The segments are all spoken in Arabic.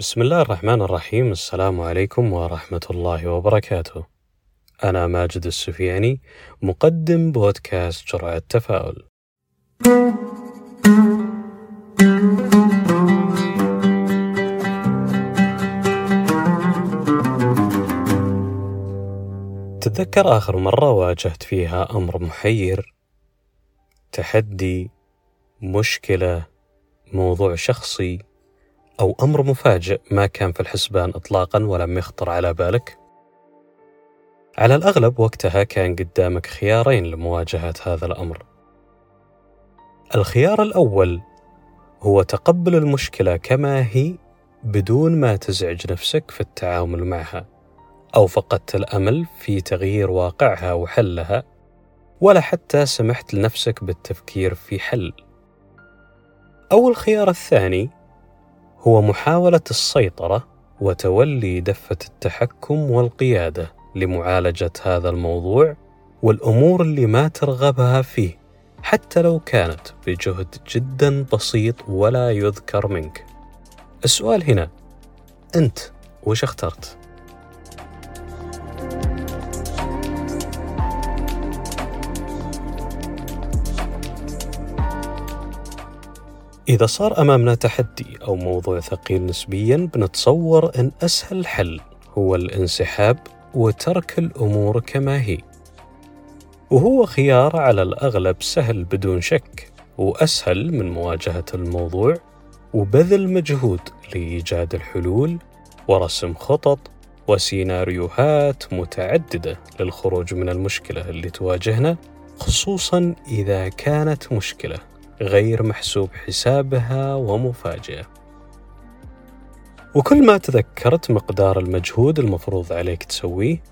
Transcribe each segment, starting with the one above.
بسم الله الرحمن الرحيم السلام عليكم ورحمة الله وبركاته. أنا ماجد السفياني مقدم بودكاست جرعة تفاؤل. تتذكر آخر مرة واجهت فيها أمر محير، تحدي، مشكلة، موضوع شخصي، أو أمر مفاجئ ما كان في الحسبان إطلاقا ولم يخطر على بالك؟ على الأغلب وقتها كان قدامك خيارين لمواجهة هذا الأمر. الخيار الأول هو تقبل المشكلة كما هي بدون ما تزعج نفسك في التعامل معها، أو فقدت الأمل في تغيير واقعها وحلها، ولا حتى سمحت لنفسك بالتفكير في حل. أو الخيار الثاني هو محاولة السيطرة وتولي دفة التحكم والقيادة لمعالجة هذا الموضوع والأمور اللي ما ترغبها فيه حتى لو كانت بجهد جدا بسيط ولا يذكر منك. السؤال هنا أنت وش اخترت؟ إذا صار أمامنا تحدي أو موضوع ثقيل نسبيا بنتصور أن أسهل حل هو الانسحاب وترك الأمور كما هي. وهو خيار على الأغلب سهل بدون شك وأسهل من مواجهة الموضوع وبذل مجهود لإيجاد الحلول ورسم خطط وسيناريوهات متعددة للخروج من المشكلة اللي تواجهنا خصوصا إذا كانت مشكلة. غير محسوب حسابها ومفاجئة. وكل ما تذكرت مقدار المجهود المفروض عليك تسويه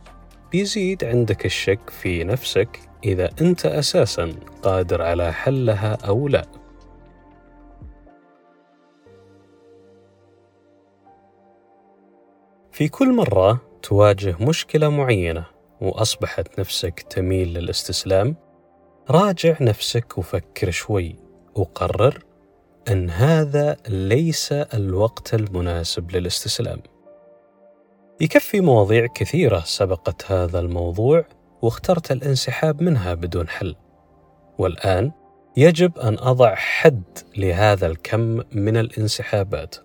بيزيد عندك الشك في نفسك إذا أنت أساسا قادر على حلها أو لا. في كل مرة تواجه مشكلة معينة وأصبحت نفسك تميل للاستسلام راجع نفسك وفكر شوي وقرر أن هذا ليس الوقت المناسب للاستسلام. يكفي مواضيع كثيرة سبقت هذا الموضوع واخترت الانسحاب منها بدون حل. والآن يجب أن أضع حد لهذا الكم من الانسحابات.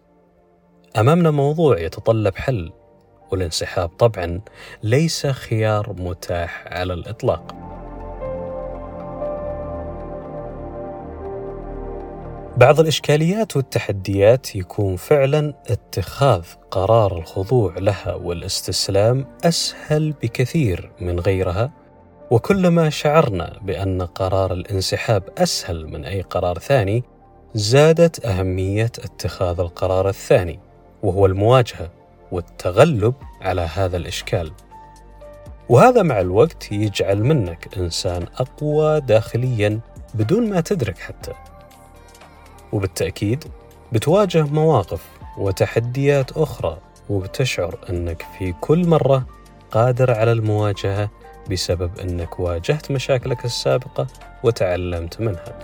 أمامنا موضوع يتطلب حل والانسحاب طبعا ليس خيار متاح على الإطلاق. بعض الإشكاليات والتحديات يكون فعلا اتخاذ قرار الخضوع لها والاستسلام أسهل بكثير من غيرها. وكلما شعرنا بأن قرار الانسحاب أسهل من أي قرار ثاني زادت أهمية اتخاذ القرار الثاني وهو المواجهة والتغلب على هذا الإشكال. وهذا مع الوقت يجعل منك إنسان أقوى داخليا بدون ما تدرك حتى. وبالتأكيد بتواجه مواقف وتحديات أخرى وبتشعر أنك في كل مرة قادر على المواجهة بسبب أنك واجهت مشاكلك السابقة وتعلمت منها.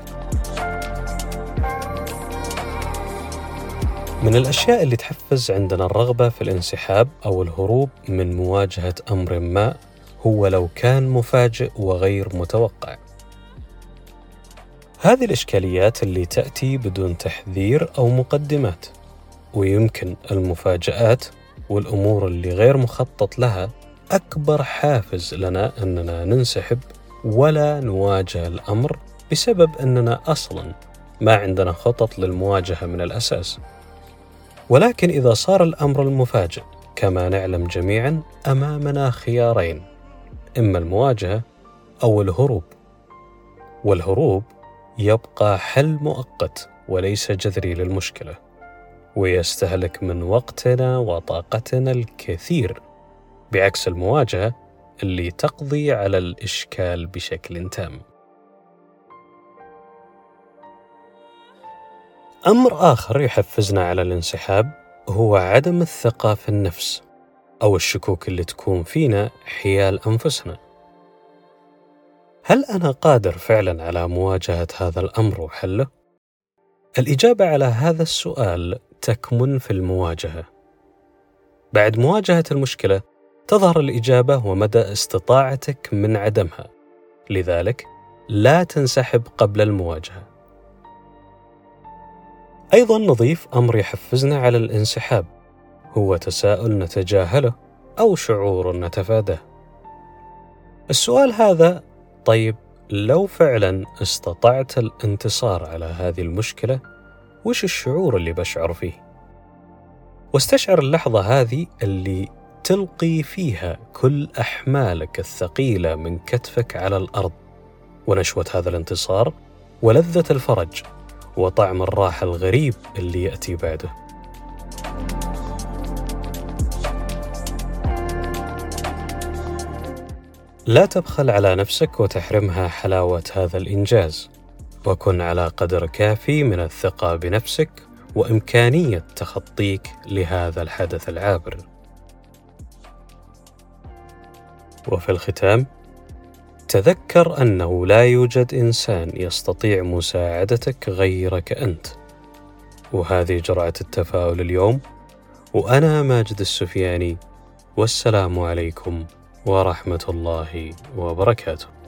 من الأشياء اللي تحفز عندنا الرغبة في الانسحاب أو الهروب من مواجهة أمر ما هو لو كان مفاجئ وغير متوقع. هذه الإشكاليات اللي تأتي بدون تحذير أو مقدمات ويمكن المفاجآت والأمور اللي غير مخطط لها أكبر حافز لنا أننا ننسحب ولا نواجه الأمر بسبب أننا أصلا ما عندنا خطط للمواجهة من الأساس. ولكن إذا صار الأمر المفاجئ كما نعلم جميعا أمامنا خيارين إما المواجهة أو الهروب. والهروب يبقى حل مؤقت وليس جذري للمشكلة ويستهلك من وقتنا وطاقتنا الكثير بعكس المواجهة اللي تقضي على الإشكال بشكل تام. أمر آخر يحفزنا على الانسحاب هو عدم الثقة في النفس أو الشكوك اللي تكون فينا حيال أنفسنا. هل أنا قادر فعلا على مواجهة هذا الأمر وحله؟ الإجابة على هذا السؤال تكمن في المواجهة. بعد مواجهة المشكلة تظهر الإجابة ومدى استطاعتك من عدمها. لذلك لا تنسحب قبل المواجهة. أيضا نضيف أمر يحفزنا على الانسحاب. هو تساؤل نتجاهله أو شعور نتفاداه. السؤال هذا طيب لو فعلا استطعت الانتصار على هذه المشكلة وش الشعور اللي بشعر فيه؟ واستشعر اللحظة هذه اللي تلقي فيها كل أحمالك الثقيلة من كتفك على الأرض ونشوة هذا الانتصار ولذة الفرج وطعم الراحة الغريب اللي يأتي بعده لا تبخل على نفسك وتحرمها حلاوة هذا الإنجاز. وكن على قدر كافي من الثقة بنفسك وإمكانية تخطيك لهذا الحدث العابر. وفي الختام تذكر أنه لا يوجد إنسان يستطيع مساعدتك غيرك أنت. وهذه جرعة التفاؤل اليوم وأنا ماجد السفياني والسلام عليكم ورحمة الله وبركاته.